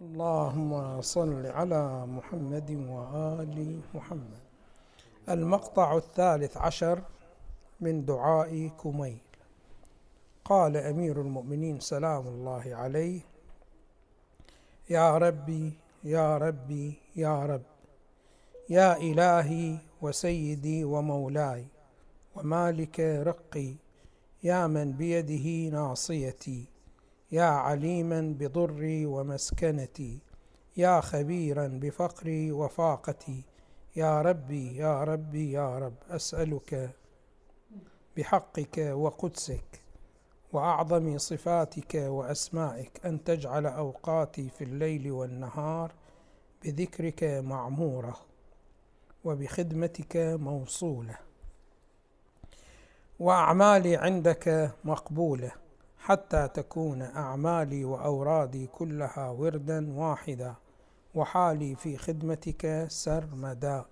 اللهم صل على محمد وآل محمد. المقطع الثالث عشر من دعاء كميل. قال أمير المؤمنين سلام الله عليه يا ربي يا ربي يا رب يا إلهي وسيدي ومولاي ومالك رقي يا من بيده ناصيتي يا عليما بضري ومسكنتي يا خبيرا بفقري وفاقتي. يا ربي يا ربي يا رب أسألك بحقك وقدسك وأعظم صفاتك وأسمائك أن تجعل أوقاتي في الليل والنهار بذكرك معمورة وبخدمتك موصولة. وأعمالي عندك مقبولة. حتى تكون أعمالي وأورادي كلها وردا واحدا وحالي في خدمتك سرمدا.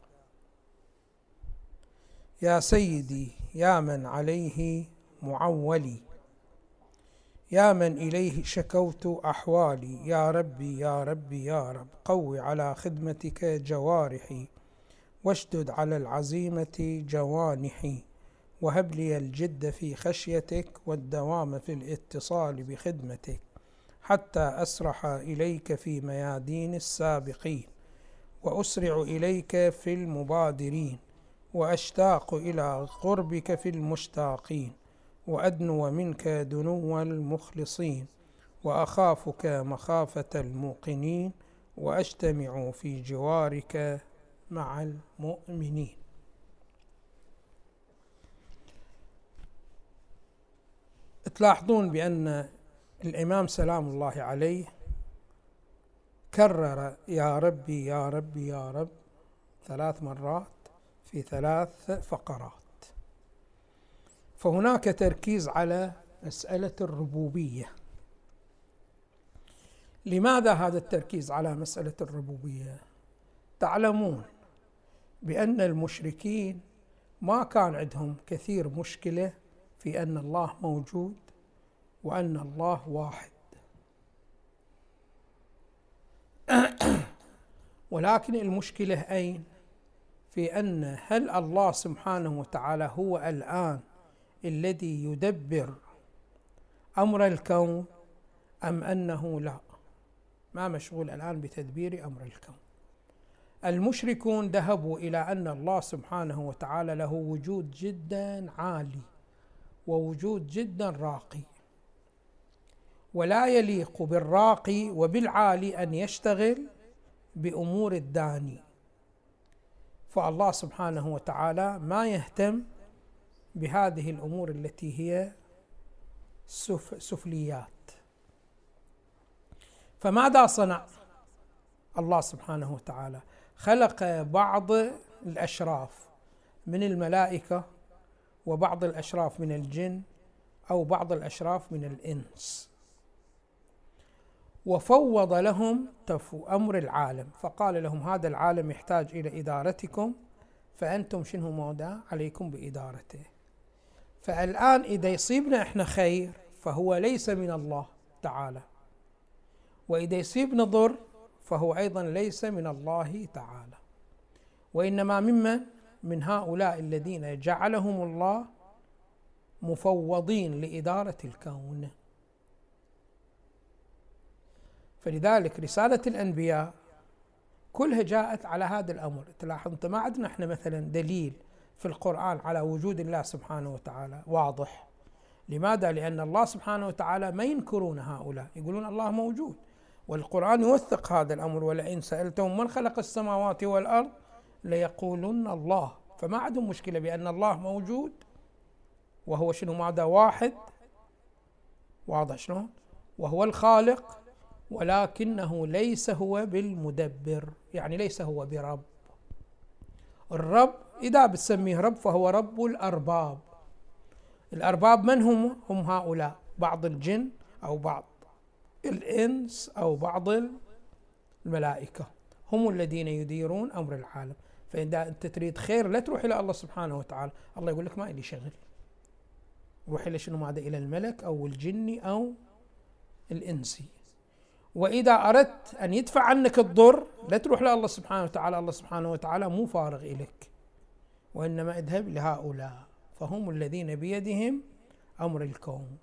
يا سيدي يا من عليه معولي. يا من إليه شكوت أحوالي. يا ربي يا ربي يا رب قو على خدمتك جوارحي واشدد على العزيمة جوانحي. وهب لي الجد في خشيتك والدوام في الاتصال بخدمتك حتى أسرح إليك في ميادين السابقين وأسرع إليك في المبادرين وأشتاق إلى قربك في المشتاقين وأدنو منك دنو المخلصين وأخافك مخافة الموقنين وأجتمع في جوارك مع المؤمنين. تلاحظون بأن الإمام سلام الله عليه كرر يا ربي يا ربي يا رب ثلاث مرات في ثلاث فقرات فهناك تركيز على مسألة الربوبية لماذا هذا التركيز على مسألة الربوبية؟ تعلمون بأن المشركين ما كان عندهم كثير مشكلة في أن الله موجود وأن الله واحد. ولكن المشكلة أين؟ في أن هل الله سبحانه وتعالى هو الآن الذي يدبر أمر الكون أم أنه لا؟ ما مشغول الآن بتدبير أمر الكون. المشركون ذهبوا إلى أن الله سبحانه وتعالى له وجود جدا عالي. ووجود جدا راقي. ولا يليق بالراقي وبالعالي أن يشتغل بأمور الداني. فالله سبحانه وتعالى ما يهتم بهذه الأمور التي هي سف سفليات. فماذا صنع الله سبحانه وتعالى؟ خلق بعض الأشراف من الملائكة وبعض الأشراف من الجن أو بعض الأشراف من الإنس. وفوض لهم أمر العالم فقال لهم هذا العالم يحتاج إلى إدارتكم فأنتم شنو مودا؟ عليكم بإدارته. فالآن إذا يصيبنا إحنا خير فهو ليس من الله تعالى. وإذا يصيبنا ضر فهو أيضا ليس من الله تعالى. وإنما ممن؟ من هؤلاء الذين جعلهم الله مفوضين لإدارة الكون. فلذلك رسالة الأنبياء كلها جاءت على هذا الأمر. تلاحظ أنت ما عندنا إحنا مثلا دليل في القرآن على وجود الله سبحانه وتعالى. واضح. لماذا؟ لأن الله سبحانه وتعالى ما ينكرون هؤلاء. يقولون الله موجود. والقرآن يوثق هذا الأمر. ولئن سألتهم من خلق السماوات والأرض ليقولن الله. فما عندهم مشكلة بأن الله موجود وهو شنو؟ ماذا؟ واحد. واضح شلون؟ وهو الخالق ولكنه ليس هو بالمدبر. يعني ليس هو برب. الرب إذا بتسميه رب فهو رب الأرباب. الأرباب من هم؟ هم هؤلاء. بعض الجن أو بعض الإنس أو بعض الملائكة. هم الذين يديرون أمر العالم. فإذا أنت تريد خير لا تروح إلى الله سبحانه وتعالى. الله يقول لك ما إلي شغل. روح إلى شنو؟ ماذا؟ إلى الملك أو الجني أو الإنسي وإذا أردت أن يدفع عنك الضر لا تروح لله سبحانه وتعالى. الله سبحانه وتعالى مو فارغ إليك. وإنما اذهب لهؤلاء. فهم الذين بيدهم أمر الكون.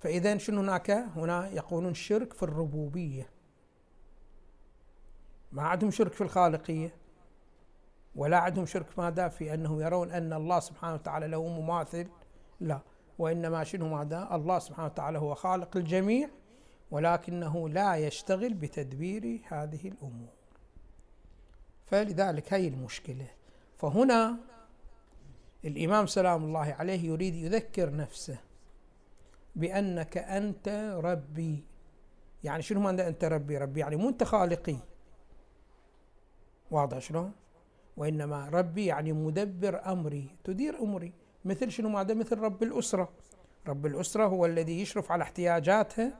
فإذا شنو هناك؟ هنا يقولون شرك في الربوبية. ما عندهم شرك في الخالقية ولا عندهم شرك ماذا؟ في أنه يرون أن الله سبحانه وتعالى له مماثل. لا وإنما شنو ماذا؟ الله سبحانه وتعالى هو خالق الجميع ولكنه لا يشتغل بتدبير هذه الأمور. فلذلك هي المشكلة. فهنا الإمام سلام الله عليه يريد يذكر نفسه بأنك أنت ربي. يعني شنو معنى أنت ربي؟ ربي يعني مو أنت خالقي. واضح شلون؟ وإنما ربي يعني مدبر أمري تدير أمري. مثل شنو معنى مثل رب الأسرة. رب الأسرة هو الذي يشرف على احتياجاتها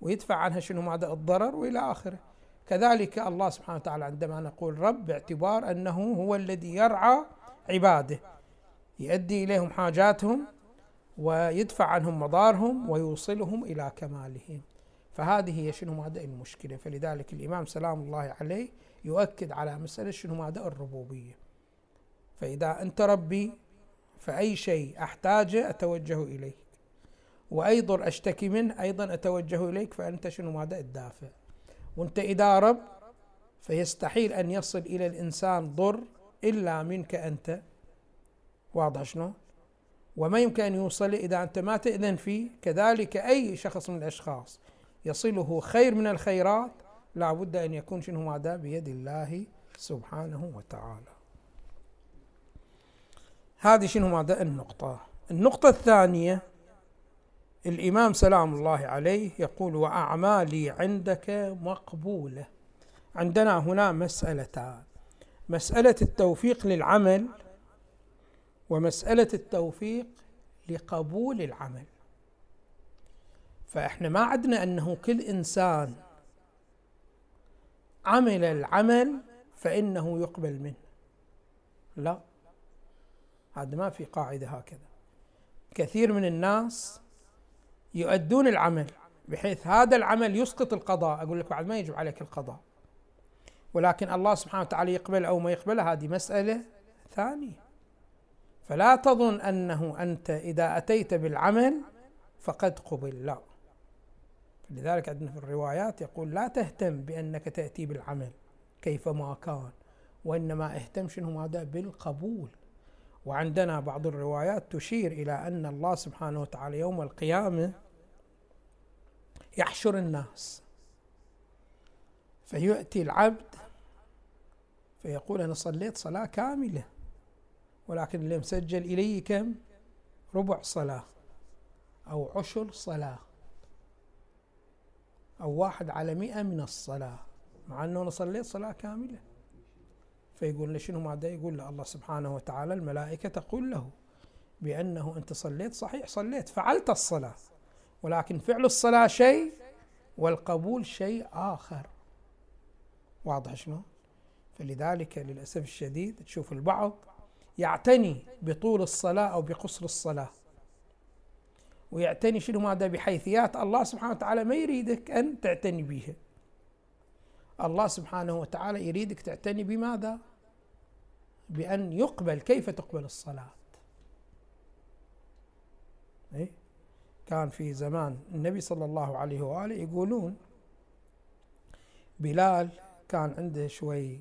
ويدفع عنها شنو معنى الضرر وإلى آخره. كذلك الله سبحانه وتعالى عندما نقول رب باعتبار أنه هو الذي يرعى عباده يؤدي إليهم حاجاتهم ويدفع عنهم مضارهم ويوصلهم إلى كمالهم. فهذه هي شنو مادة المشكلة. فلذلك الإمام سلام الله عليه يؤكد على مسألة شنو؟ مادة الربوبية. فإذا أنت ربي فأي شيء أحتاجه أتوجه إليك. وأي ضر أشتكي منه أيضا أتوجه إليك فأنت شنو؟ مادة الدافع. وأنت إذا رب فيستحيل أن يصل إلى الإنسان ضر إلا منك أنت. واضح شنو؟ وما يمكن أن يوصل إذا أنت ما تأذن فيه. كذلك أي شخص من الأشخاص يصله خير من الخيرات لا بد أن يكون شنو ماذا بيد الله سبحانه وتعالى. هذه شنو ماذا النقطة. النقطة الثانية الإمام سلام الله عليه يقول وأعمالي عندك مقبولة. عندنا هنا مسألتان. مسألة التوفيق للعمل ومسألة التوفيق لقبول العمل. فإحنا ما عندنا أنه كل إنسان عمل العمل فإنه يقبل منه. لا. هذا ما في قاعدة هكذا. كثير من الناس يؤدون العمل بحيث هذا العمل يسقط القضاء. أقول لك بعد ما يجب عليك القضاء. ولكن الله سبحانه وتعالى يقبل أو ما يقبل هذه مسألة ثانية. فلا تظن أنه أنت إذا أتيت بالعمل فقد قبل. لا. لذلك عندنا في الروايات يقول لا تهتم بأنك تأتي بالعمل كيفما كان وإنما اهتم شنو ماذا؟ بالقبول. وعندنا بعض الروايات تشير إلى أن الله سبحانه وتعالى يوم القيامة يحشر الناس فيأتي العبد فيقول أنا صليت صلاة كاملة ولكن اللي مسجل إلي كم؟ ربع صلاة أو عشر صلاة. أو واحد على مئة من الصلاة مع أنه أنا صليت صلاة كاملة. فيقول له شنو ماذا يقول له الله سبحانه وتعالى الملائكة تقول له بأنه أنت صليت صحيح صليت فعلت الصلاة. ولكن فعل الصلاة شيء والقبول شيء آخر. واضح شنو؟ فلذلك للأسف الشديد تشوف البعض يعتني بطول الصلاة أو بقصر الصلاة. ويعتني شنو ماذا بحيثيات الله سبحانه وتعالى ما يريدك أن تعتني بها الله سبحانه وتعالى يريدك تعتني بماذا؟ بأن يقبل. كيف تقبل الصلاة؟ إيه؟ كان في زمان النبي صلى الله عليه وآله يقولون بلال كان عنده شوي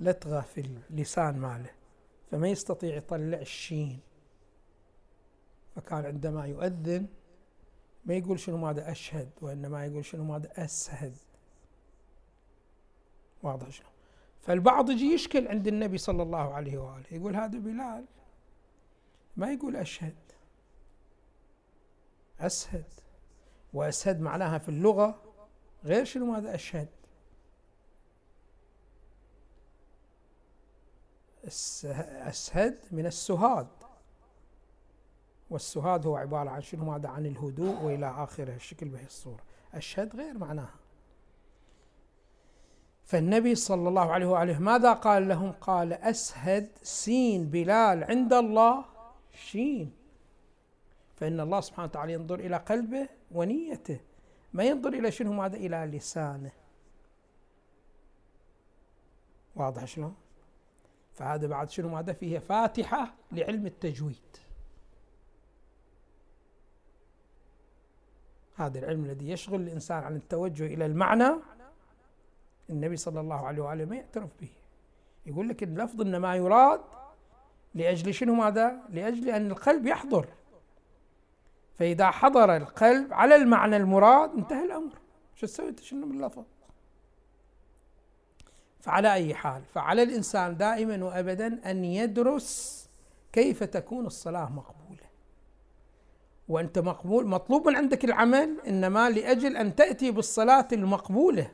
لتغة في اللسان ماله فما يستطيع يطلع الشين. فكان عندما يؤذن ما يقول شنو ماذا أشهد وإنما يقول شنو ماذا أسهد. واضح شنو. فالبعض يجي يشكل عند النبي صلى الله عليه وآله يقول هذا بلال. ما يقول أشهد. أسهد. وأسهد معناها في اللغة غير شنو ماذا أشهد. أسهد من السهاد. والسهاد هو عبارة عن شنو؟ ماذا؟ عن الهدوء وإلى آخره. الشكل بهي الصورة. أشهد غير معناها. فالنبي صلى الله عليه وآله ماذا قال لهم؟ قال أسهد سين بلال عند الله شين. فإن الله سبحانه وتعالى ينظر إلى قلبه ونيته. ما ينظر إلى شنو؟ ماذا؟ إلى لسانه. واضح شلون؟ فهذا بعد شنو؟ ماذا؟ فيه فاتحة لعلم التجويد. هذا العلم الذي يشغل الإنسان عن التوجه إلى المعنى النبي صلى الله عليه وآله ما يعترف به. يقول لك اللفظ إنما يراد لأجل شنو ماذا؟ لأجل أن القلب يحضر. فإذا حضر القلب على المعنى المراد انتهى الأمر. شو تسوي؟ شنو باللفظ فعلى أي حال فعلى الإنسان دائما وأبدا أن يدرس كيف تكون الصلاة مقبولة. وأنت مقبول مطلوب من عندك العمل إنما لأجل أن تأتي بالصلاة المقبولة.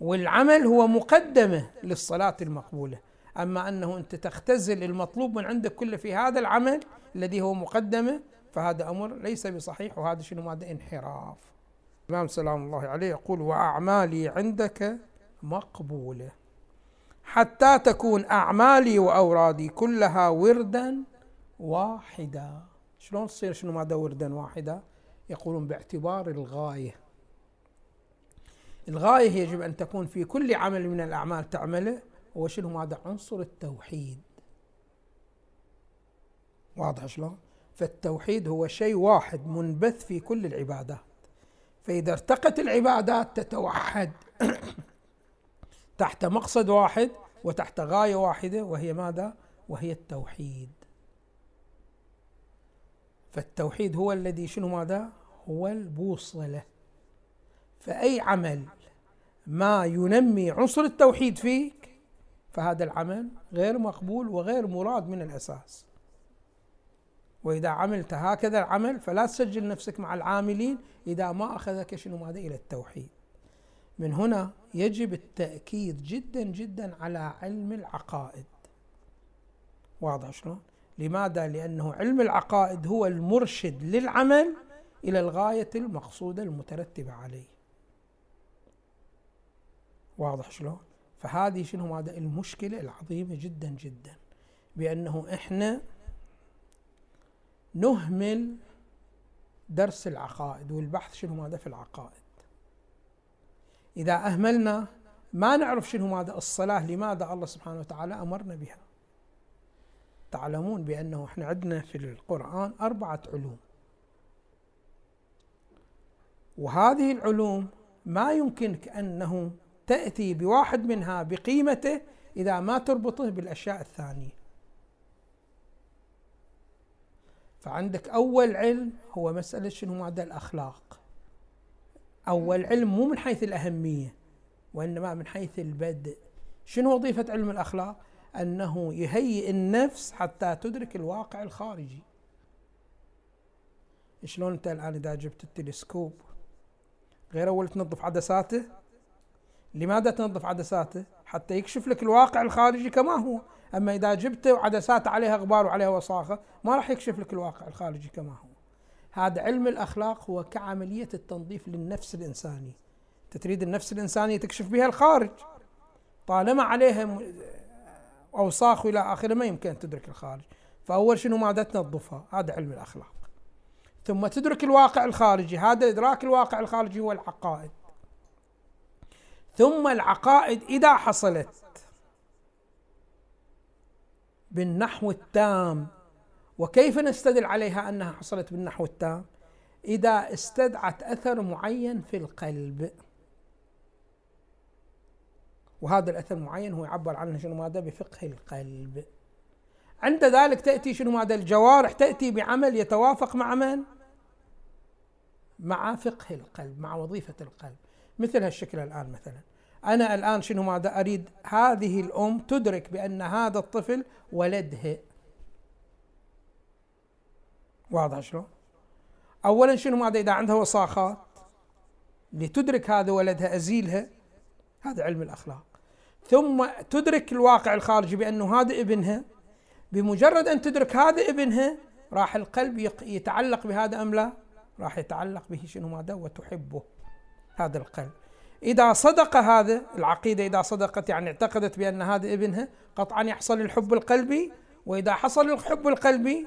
والعمل هو مقدمة للصلاة المقبولة. أما أنه أنت تختزل المطلوب من عندك كله في هذا العمل الذي هو مقدمة فهذا أمر ليس بصحيح وهذا شنو؟ هذا انحراف. الإمام سلام الله عليه يقول وأعمالي عندك مقبولة. حتى تكون أعمالي وأورادي كلها وردا واحدا. شلون تصير شنو ماذا وردا واحدا يقولون باعتبار الغاية. الغاية يجب أن تكون في كل عمل من الأعمال تعمله هو شنو؟ هذا عنصر التوحيد. واضح شلون؟ فالتوحيد هو شيء واحد منبث في كل العبادات. فإذا ارتقت العبادات تتوحد. تحت مقصد واحد وتحت غاية واحدة وهي ماذا؟ وهي التوحيد. فالتوحيد هو الذي شنو ماذا؟ هو البوصلة. فأي عمل ما ينمي عنصر التوحيد فيك فهذا العمل غير مقبول وغير مراد من الأساس. وإذا عملت هكذا العمل فلا تسجل نفسك مع العاملين إذا ما أخذك شنو ماذا؟ إلى التوحيد. من هنا يجب التأكيد جدا جدا على علم العقائد. واضح شلون؟ لماذا؟ لأنه علم العقائد هو المرشد للعمل إلى الغاية المقصودة المترتبة عليه واضح شلون؟ فهذه شنو هذا المشكلة العظيمة جدا جدا بأنه إحنا نهمل درس العقائد والبحث شنو هذا في العقائد إذا أهملنا ما نعرف شنو ماذا الصلاة لماذا الله سبحانه وتعالى أمرنا بها تعلمون بأنه إحنا عندنا في القرآن أربعة علوم. وهذه العلوم ما يمكنك أنه تأتي بواحد منها بقيمته إذا ما تربطه بالأشياء الثانية. فعندك أول علم هو مسألة شنو؟ ماذا الأخلاق. أول علم مو من حيث الأهمية وإنما من حيث البدء. شنو وظيفة علم الأخلاق؟ أنه يهيئ النفس حتى تدرك الواقع الخارجي. شلون أنت الآن إذا جبت التلسكوب؟ غير أول تنظف عدساته؟ لماذا تنظف عدساته؟ حتى يكشف لك الواقع الخارجي كما هو. أما إذا جبته وعدسات عليها غبار وعليها وصاخة ما راح يكشف لك الواقع الخارجي كما هو. هذا علم الأخلاق هو كعملية التنظيف للنفس الإنساني. تريد النفس الإنسانية تكشف بها الخارج؟ طالما عليها أوساخ إلى آخره ما يمكن أن تدرك الخارج. فأول شنو؟ ماذا تنظفها. هذا علم الأخلاق. ثم تدرك الواقع الخارجي. هذا إدراك الواقع الخارجي هو العقائد. ثم العقائد إذا حصلت بالنحو التام. وكيف نستدل عليها أنها حصلت بالنحو التام؟ إذا استدعت أثر معين في القلب. وهذا الأثر المعين هو يعبر عنه شنو ماذا؟ بفقه القلب. عند ذلك تأتي شنو ماذا؟ الجوارح تأتي بعمل يتوافق مع من؟ مع فقه القلب مع وظيفة القلب. مثل هالشكل الآن مثلا. أنا الآن شنو ماذا؟ أريد هذه الأم تدرك بأن هذا الطفل ولدها واضح شلون؟ اولا شنو ماذا؟ إذا عندها وصاخات لتدرك هذا ولدها أزيلها هذا علم الأخلاق. ثم تدرك الواقع الخارجي بأنه هذا ابنها بمجرد أن تدرك هذا ابنها راح القلب يتعلق بهذا أم لا؟ راح يتعلق به شنو ماذا؟ وتحبه هذا القلب. إذا صدق هذا العقيدة إذا صدقت يعني اعتقدت بأن هذا ابنها قطعا يحصل الحب القلبي وإذا حصل الحب القلبي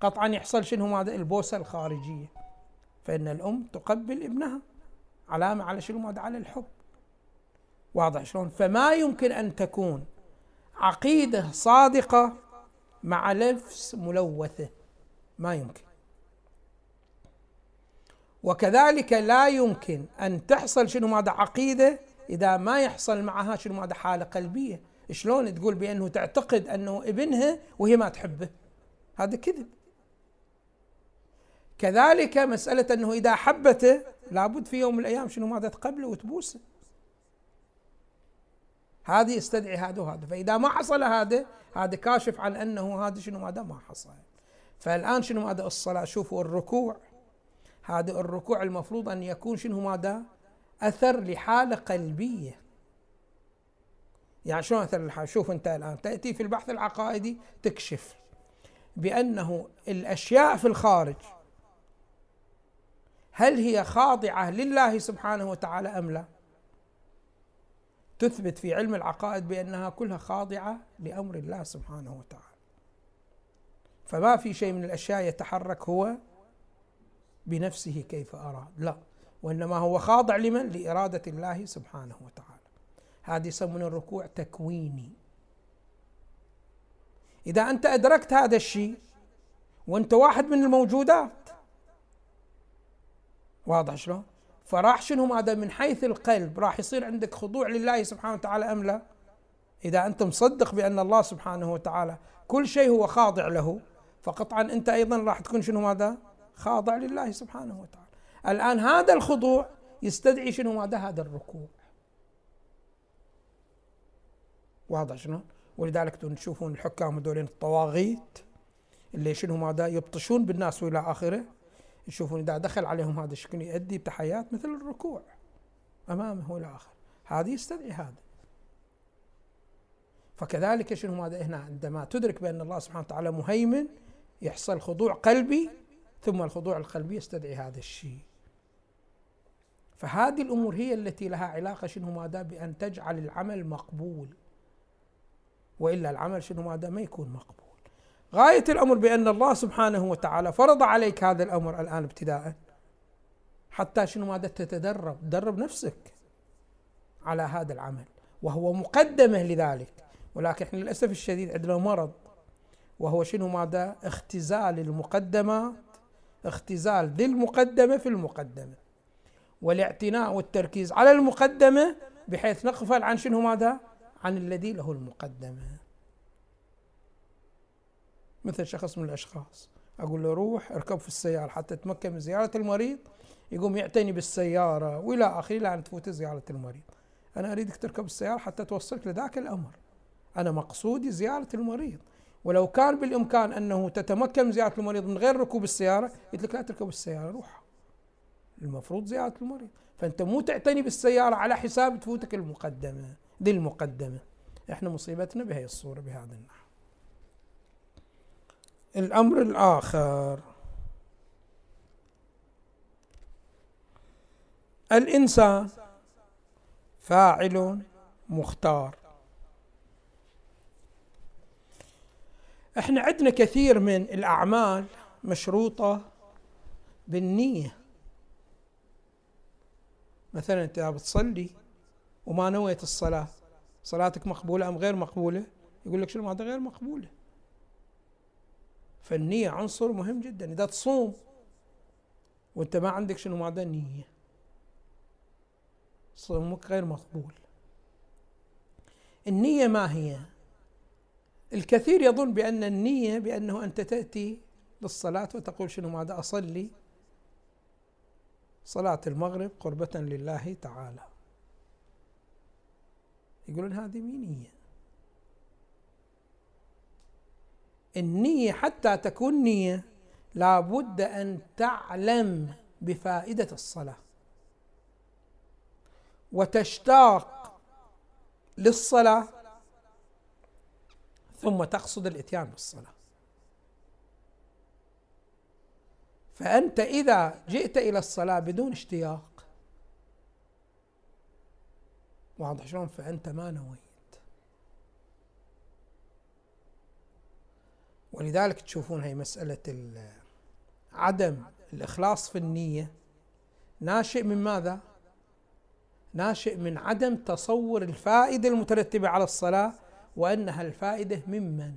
قطعا يحصل شنو هذا البوسة الخارجية. فإن الأم تقبل ابنها علامة على شنو ماذا؟ على الحب. واضح شلون؟ فما يمكن أن تكون عقيدة صادقة مع لفظ ملوثة. ما يمكن. وكذلك لا يمكن أن تحصل شنو ماذا عقيدة إذا ما يحصل معها شنو ماذا حالة قلبية. شلون تقول بأنه تعتقد أنه ابنها وهي ما تحبه؟ هذا كذب. كذلك مسألة أنه إذا حبته لابد في يوم من الأيام شنو ماذا تقبله وتبوسه. هذه يستدعي هذا وهذا. فإذا ما حصل هذا هذا كاشف عن أنه هذا شنو ماذا؟ ما حصل. فالآن شنو ماذا؟ الصلاة. شوفوا الركوع. هذا الركوع المفروض أن يكون شنو ماذا؟ أثر لحالة قلبية. يعني شلون أثر الحالة شوف أنت الآن. تأتي في البحث العقائدي تكشف بأنه الأشياء في الخارج هل هي خاضعة لله سبحانه وتعالى أم لا؟ تثبت في علم العقائد بأنها كلها خاضعة لأمر الله سبحانه وتعالى فما في شيء من الأشياء يتحرك هو بنفسه كيف أراد لا وإنما هو خاضع لمن؟ لإرادة الله سبحانه وتعالى هذه يسمون الركوع تكويني إذا أنت أدركت هذا الشيء وأنت واحد من الموجودات واضح شلون؟ فراح شنو هذا من حيث القلب؟ راح يصير عندك خضوع لله سبحانه وتعالى أم لا؟ إذا أنت مصدق بأن الله سبحانه وتعالى كل شيء هو خاضع له فقطعا أنت أيضا راح تكون شنو هذا؟ خاضع لله سبحانه وتعالى. الآن هذا الخضوع يستدعي شنو هذا هذا الركوع. واضح شنو؟ ولذلك تشوفون الحكام هذولين الطواغيت اللي شنو ماذا؟ يبطشون بالناس وإلى آخره. يشوفون اذا دخل عليهم هذا الشكل يؤدي بتحيات مثل الركوع امامه والى اخره هذه يستدعي هذا فكذلك شنو ماذا هنا عندما تدرك بأن الله سبحانه وتعالى مهيمن يحصل خضوع قلبي ثم الخضوع القلبي يستدعي هذا الشيء. فهذه الأمور هي التي لها علاقة شنو ماذا؟ بأن تجعل العمل مقبول. وإلا العمل شنو ماذا؟ ما يكون مقبول. غاية الأمر بأن الله سبحانه وتعالى فرض عليك هذا الأمر الآن ابتداء. حتى شنو ماذا تتدرب؟ درب نفسك على هذا العمل وهو مقدمة لذلك. ولكن إحنا للأسف الشديد عندنا مرض وهو شنو ماذا؟ اختزال المقدمات اختزال ذي المقدمة في المقدمة. والاعتناء والتركيز على المقدمة بحيث نغفل عن شنو ماذا؟ عن الذي له المقدمة. مثل شخص من الأشخاص. أقول له روح اركب في السيارة حتى تمكن من زيارة المريض. يقوم يعتني بالسيارة وإلى آخره إلى أن تفوت زيارة المريض. أنا أريدك تركب السيارة حتى توصلك لذاك الأمر. أنا مقصودي زيارة المريض. ولو كان بالإمكان أنه تتمكن من زيارة المريض من غير ركوب السيارة قلت لك لا تركب السيارة روح. المفروض زيارة المريض. فأنت مو تعتني بالسيارة على حساب تفوتك المقدمة دي المقدمة. إحنا مصيبتنا بهي الصورة بهذا النحو. الأمر الآخر. الإنسان فاعل مختار. إحنا عندنا كثير من الأعمال مشروطة بالنية. مثلا أنت بتصلي وما نويت الصلاة صلاتك مقبولة أم غير مقبولة؟ يقول لك شنو؟ هذا غير مقبولة. فالنية عنصر مهم جدا. إذا تصوم وأنت ما عندك شنو هذا نية. صومك غير مقبول. النية ما هي؟ الكثير يظن بأن النية بأنه أنت تأتي للصلاة وتقول شنو ماذا أصلي صلاة المغرب قربة لله تعالى. يقولون هذه نية النية حتى تكون نية لابد أن تعلم بفائدة الصلاة. وتشتاق للصلاة ثم تقصد الإتيان بالصلاة. فأنت إذا جئت إلى الصلاة بدون اشتياق واضح شلون؟ فأنت ما نويت. ولذلك تشوفون هي مسألة عدم الإخلاص في النية ناشئ من ماذا؟ ناشئ من عدم تصور الفائدة المترتبة على الصلاة وأنها الفائدة ممن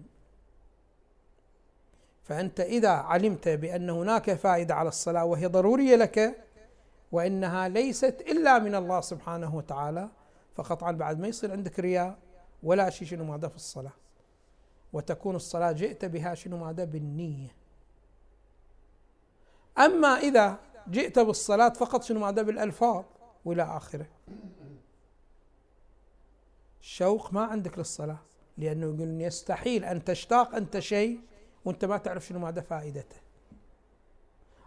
فأنت إذا علمت بأن هناك فائدة على الصلاة وهي ضرورية لك وإنها ليست إلا من الله سبحانه وتعالى فقطعا بعد ما يصير عندك رياء ولا شيء شنو ماذا في الصلاة وتكون الصلاة جئت بها شنو ماذا؟ بالنية. أما إذا جئت بالصلاة فقط شنو ماذا؟ بالألفاظ وإلى آخره. شوق ما عندك للصلاة لأنه يقول يستحيل أن تشتاق أنت شيء وأنت ما تعرف شنو ماذا فائدته.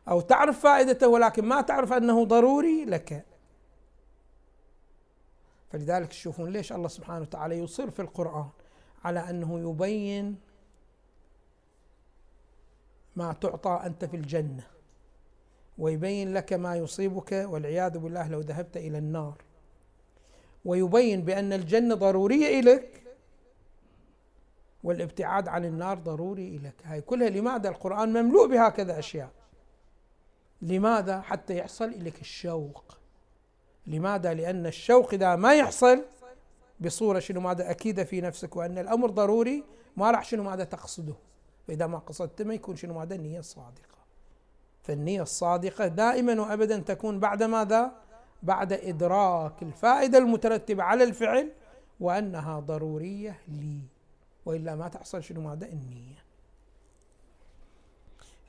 أو تعرف فائدته ولكن ما تعرف أنه ضروري لك. فلذلك تشوفون ليش الله سبحانه وتعالى يصر في القرآن على أنه يبين ما تعطى أنت في الجنة ويبين لك ما يصيبك والعياذ بالله لو ذهبت إلى النار. ويبين بأن الجنة ضرورية إليك والابتعاد عن النار ضروري لك هاي كلها لماذا القرآن مملوء بهكذا أشياء؟ لماذا حتى يحصل إليك الشوق؟ لماذا؟ لأن الشوق إذا ما يحصل بصورة شنو ماذا أكيدة في نفسك وأن الأمر ضروري ما راح شنو ماذا تقصده. فإذا ما قصدت ما يكون شنو ماذا؟ النية الصادقة. فالنية الصادقة دائما وأبدا تكون بعد ماذا؟ بعد إدراك الفائدة المترتبة على الفعل وأنها ضرورية لي. وإلا ما تحصل شنو ماذا؟ النية.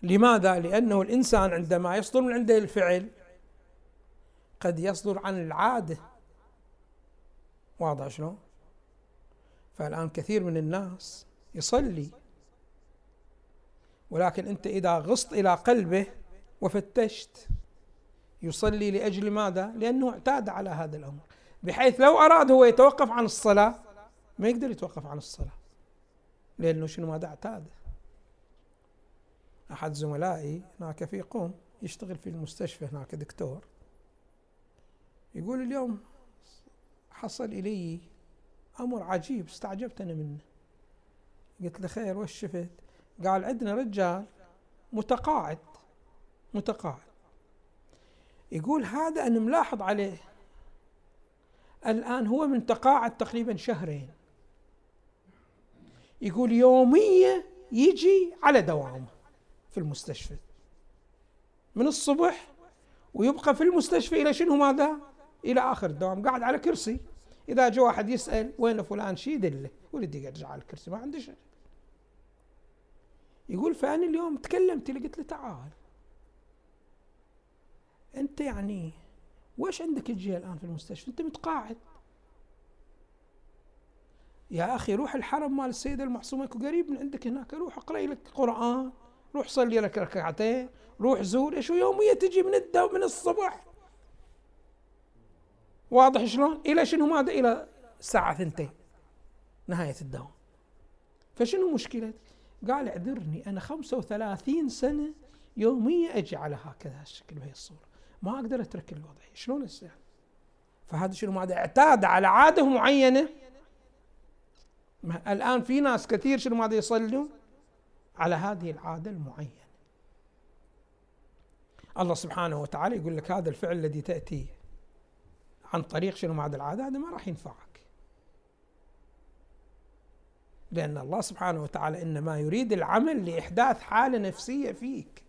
لماذا؟ لأنه الإنسان عندما يصدر من عنده الفعل قد يصدر عن العادة. واضح شلون؟ فالآن كثير من الناس يصلي. ولكن أنت إذا غصت إلى قلبه وفتشت يصلي لأجل ماذا؟ لأنه اعتاد على هذا الأمر. بحيث لو أراد هو يتوقف عن الصلاة ما يقدر يتوقف عن الصلاة. لأنه شنو ماذا اعتاد؟ أحد زملائي هناك في قوم يشتغل في المستشفى هناك دكتور. يقول اليوم حصل إلي أمر عجيب استعجبت أنا منه. قلت له خير وش شفت؟ قال عندنا رجال متقاعد متقاعد. يقول هذا أنا ملاحظ عليه. الآن هو من تقاعد تقريبا شهرين. يقول يوميا يجي على دوامه في المستشفى. من الصبح ويبقى في المستشفى إلى شنو ماذا؟ إلى آخر الدوام قاعد على كرسي. إذا جاء واحد يسأل وين فلان؟ شي يدله. ولدي يقعد على الكرسي ما عنده شيء. يقول فأنا اليوم تكلمت له قلت له تعال. أنت يعني وش عندك تجي الآن في المستشفى؟ أنت متقاعد. يا أخي روح الحرم مال السيدة المعصومة قريب من عندك هناك روح اقرأ لك قرآن روح صلي لك ركعتين روح زور. إيش يومية تجي من الدو من الصبح؟ واضح شلون؟ إلى شنو؟ ماذا إلى الساعة ثنتين نهاية الدوام. فشنو مشكلة؟ قال اعذرني أنا 35 سنة يومية أجي على هكذا الشكل بهي الصورة. ما أقدر أترك الوضع. شلون يصير فهذا شنو؟ ماذا اعتاد على عادة معينة. الآن في ناس كثير شنو؟ ماذا يصلوا على هذه العادة المعينة. الله سبحانه وتعالى يقول لك هذا الفعل الذي تأتي عن طريق شنو هذا العادة؟ هذا ما راح ينفعك. لأن الله سبحانه وتعالى إنما يريد العمل لإحداث حالة نفسية فيك.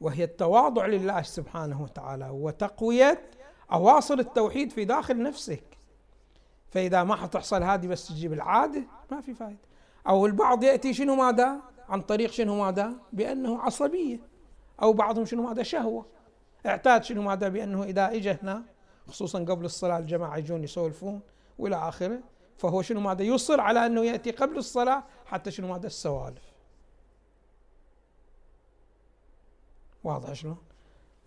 وهي التواضع لله سبحانه وتعالى وتقوية أواصر التوحيد في داخل نفسك. فإذا ما حتحصل هذه بس تجيب العادة ما في فائدة أو البعض يأتي شنو ماذا؟ عن طريق شنو ماذا؟ بأنه عصبية. أو بعضهم شنو ماذا؟ شهوة. اعتاد شنو ماذا؟ بأنه إذا إجا هنا خصوصا قبل الصلاة الجماعة يجون يسولفون وإلى آخره. فهو شنو ماذا يصر على أنه يأتي قبل الصلاة حتى شنو ماذا السوالف؟ واضح شنو؟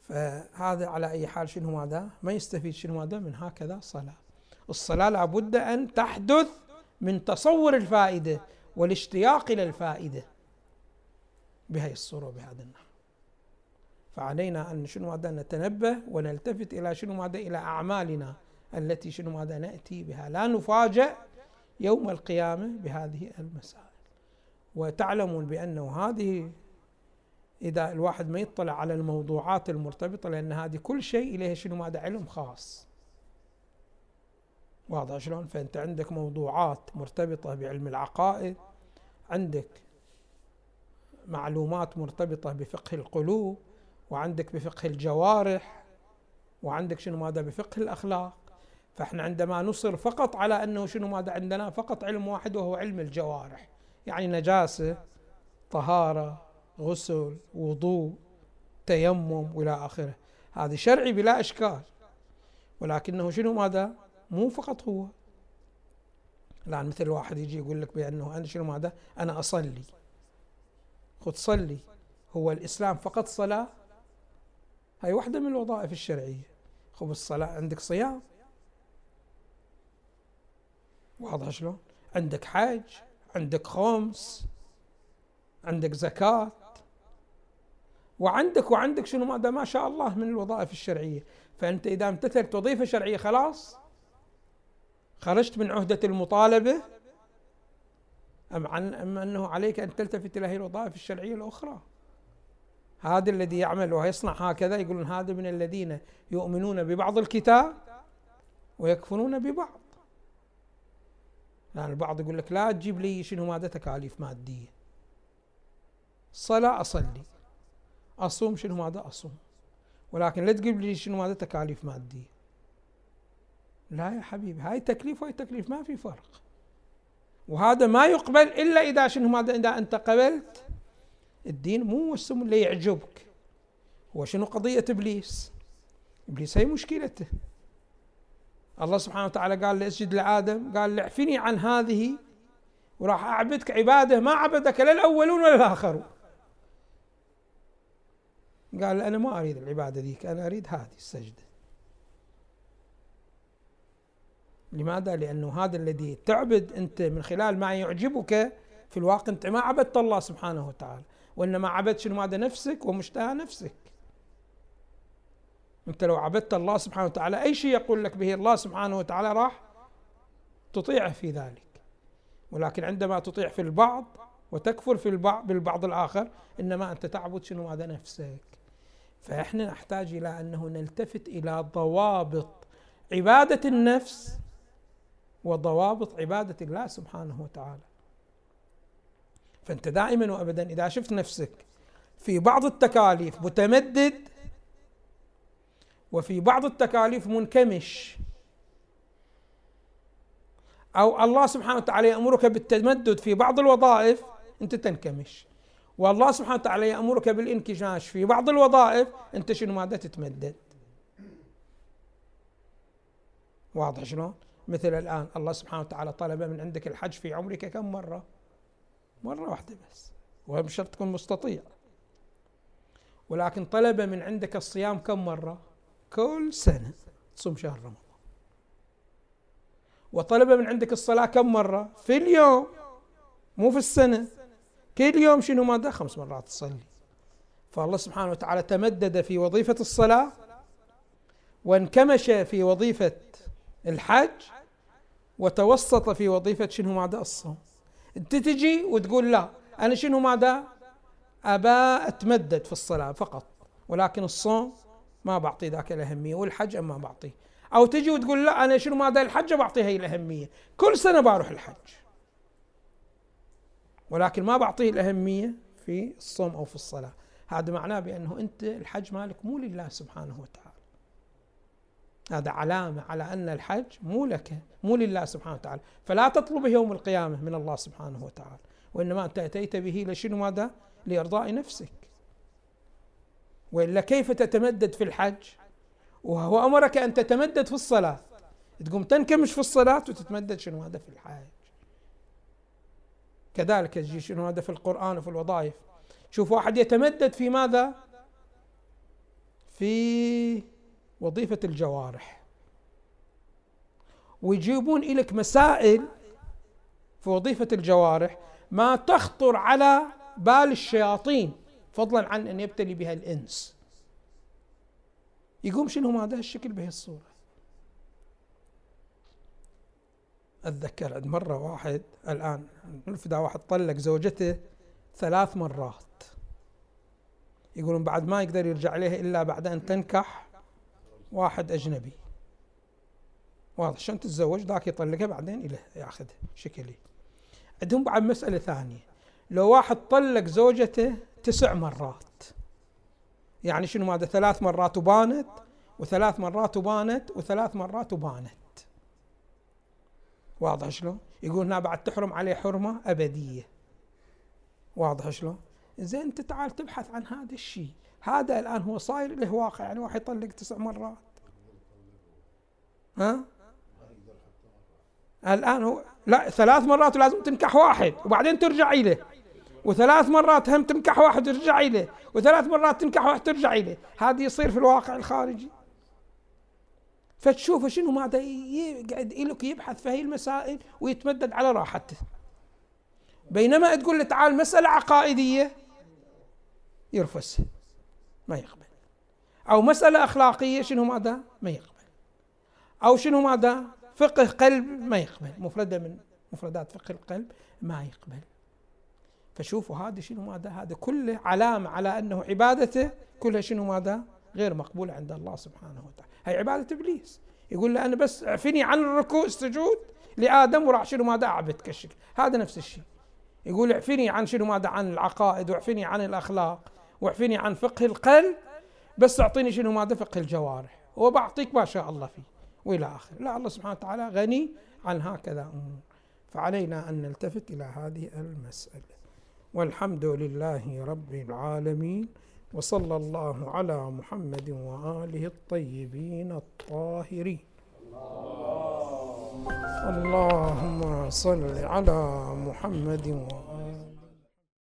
فهذا على أي حال شنو ماذا؟ ما يستفيد شنو ماذا من هكذا صلاة. الصلاة لابد أن تحدث من تصور الفائدة والاشتياق إلى الفائدة. بهذه الصورة وبهذا النحو. فعلينا أن شنو ماذا نتنبه ونلتفت إلى شنو ماذا إلى أعمالنا التي شنو ماذا نأتي بها. لا نفاجأ يوم القيامة بهذه المسائل. وتعلمون بأنه هذه إذا الواحد ما يطلع على الموضوعات المرتبطة لأن هذه كل شيء إليها شنو ماذا علم خاص. واضح شلون؟ فأنت عندك موضوعات مرتبطة بعلم العقائد عندك معلومات مرتبطة بفقه القلوب وعندك بفقه الجوارح وعندك شنو ماذا بفقه الأخلاق. فإحنا عندما نصر فقط على أنه شنو ماذا عندنا فقط علم واحد وهو علم الجوارح. يعني نجاسة طهارة غسل وضوء تيمم وإلى آخره. هذا شرعي بلا إشكال. ولكنه شنو ماذا؟ مو فقط هو. الآن مثل واحد يجي يقول لك بأنه أنا شنو ماذا؟ أنا أصلي. خذ صلي. هو الإسلام فقط صلاة؟ هاي واحدة من الوظائف الشرعية. خذ الصلاة عندك صيام؟ واضح شلون؟ عندك حج عندك خمس عندك زكاة. وعندك وعندك شنو؟ ماذا ما شاء الله من الوظائف الشرعية. فأنت إذا امتثلت وظيفة شرعية خلاص؟ خرجت من عهدة المطالبة؟ أم عن أم أنه عليك أن تلتفت إلى هذه الوظائف الشرعية الأخرى؟ هذا الذي يعمل ويصنع هكذا يقولون هذا من الذين يؤمنون ببعض الكتاب ويكفرون ببعض. يعني البعض يقول لك لا تجيب لي شنو ماذا تكاليف مادية. صلاة أصلي. أصوم شنو ماذا أصوم. ولكن لا تجيب لي شنو ماذا تكاليف مادية. لا يا حبيبي هاي تكليف وهي تكليف ما في فرق. وهذا ما يقبل إلا إذا شنو ماذا إذا أنت قبلت الدين مو السم اللي يعجبك. هو شنو قضية إبليس؟ إبليس هي مشكلته. الله سبحانه وتعالى قال لأسجد لآدم قال اعفني عن هذه وراح أعبدك عباده ما عبدك لا الأولون ولا الآخرون. قال أنا ما أريد العبادة ذيك أنا أريد هذه السجدة. لماذا؟ لأنه هذا الذي تعبد أنت من خلال ما يعجبك في الواقع أنت ما عبدت الله سبحانه وتعالى. وإنما عبدت شنو؟ ماذا؟ نفسك ومشتهى نفسك. أنت لو عبدت الله سبحانه وتعالى أي شيء يقول لك به الله سبحانه وتعالى راح تطيعه في ذلك. ولكن عندما تطيع في البعض وتكفر في البعض بالبعض الآخر إنما أنت تعبد شنو؟ ماذا؟ نفسك. فإحنا نحتاج إلى أنه نلتفت إلى ضوابط عبادة النفس وضوابط عبادة الله سبحانه وتعالى. فانت دائما وابدا إذا شفت نفسك في بعض التكاليف متمدد وفي بعض التكاليف منكمش أو الله سبحانه وتعالى يأمرك بالتمدد في بعض الوظائف أنت تنكمش. والله سبحانه وتعالى يأمرك بالانكشاش في بعض الوظائف أنت شنو ماذا تتمدد؟ واضح شلون؟ مثل الآن الله سبحانه وتعالى طلب من عندك الحج في عمرك كم مرة؟ مرة واحدة بس وهم شرط تكون مستطيع. ولكن طلب من عندك الصيام كم مرة؟ كل سنة تصوم شهر رمضان. وطلب من عندك الصلاة كم مرة؟ في اليوم مو في السنة. كل يوم شنو ماذا خمس مرات تصلي. فالله سبحانه وتعالى تمدد في وظيفة الصلاة وانكمش في وظيفة الحج وتوسط في وظيفة شنو ماذا الصوم. انت تجي وتقول لا. أنا شنو ماذا؟ ابى أتمدد في الصلاة فقط ولكن الصوم ما بعطي ذاك الأهمية والحج ما بعطيه أو تجي وتقول لا أنا شنو ماذا؟ الحج بعطيه هي الأهمية. كل سنة بروح الحج ولكن ما بعطيه الأهمية في الصوم أو في الصلاة. هذا معناه بأنه أنت الحج مالك مو لله سبحانه وتعالى. هذا علامة على أن الحج مو لك مو لله سبحانه وتعالى. فلا تطلبه يوم القيامة من الله سبحانه وتعالى. وإنما أنت أتيت به لشنو ماذا؟ لإرضاء نفسك. وإلا كيف تتمدد في الحج؟ وهو أمرك أن تتمدد في الصلاة. تقوم تنكمش في الصلاة وتتمدد شنو هذا في الحج. كذلك يجي شنو هذا في القرآن وفي الوظائف. شوف واحد يتمدد في ماذا؟ في وظيفة الجوارح. ويجيبون إليك مسائل في وظيفة الجوارح ما تخطر على بال الشياطين فضلا عن أن يبتلي بها الإنس. يقوم شنو هذا الشكل به الصورة؟ أتذكر عند مرة واحد الآن نفدا واحد طلق زوجته ثلاث مرات. يقولون بعد ما يقدر يرجع إليها إلا بعد أن تنكح واحد أجنبي. واضح. عشان تتزوج؟ ذاك يطلقها بعدين إله ياخذها شكلي. عندهم بعد مسألة ثانية. لو واحد طلق زوجته تسع مرات. يعني شنو هذا ثلاث مرات وبانت وثلاث مرات وبانت وثلاث مرات وبانت. واضح شلون؟ يقول هنا بعد تحرم عليه حرمة أبدية. واضح شلون؟ زين أنت تعال تبحث عن هذا الشيء. هذا الآن هو صاير له واقع يعني واحد يطلق تسع مرات. ها؟ الآن هو لا ثلاث مرات لازم تنكح واحد وبعدين ترجع إليه. وثلاث مرات هم تنكح واحد ترجع إليه. وثلاث مرات تنكح واحد ترجع إليه. هذا يصير في الواقع الخارجي. فتشوف شنو ماذا يقعد لك يبحث في هاي المسائل ويتمدد على راحته. بينما تقول له تعال مسألة عقائدية يرفسها ما يقبل. أو مسألة أخلاقية شنو ماذا ما يقبل. أو شنو ماذا فقه قلب ما يقبل. مفردة من مفردات فقه القلب ما يقبل. فشوفوا هذا شنو ماذا هذا كله علامة على أنه عبادته كلها شنو ماذا غير مقبولة عند الله سبحانه وتعالى. هي عبادة إبليس. يقول له أنا بس اعفني عن الركوع السجود لآدم وراح شنو ماذا أعبد كالشكل هذا نفس الشيء. يقول اعفني عن شنو ماذا عن العقائد واعفني عن الأخلاق. واعفني عن فقه القلب بس أعطيني شنو ماذا؟ فقه الجوارح. وبعطيك ما شاء الله فيه. وإلى آخره. لا الله سبحانه وتعالى غني عن هكذا أمور. فعلينا أن نلتفت إلى هذه المسألة. والحمد لله رب العالمين وصلى الله على محمد وآله الطيبين الطاهرين. اللهم صل على محمد وآله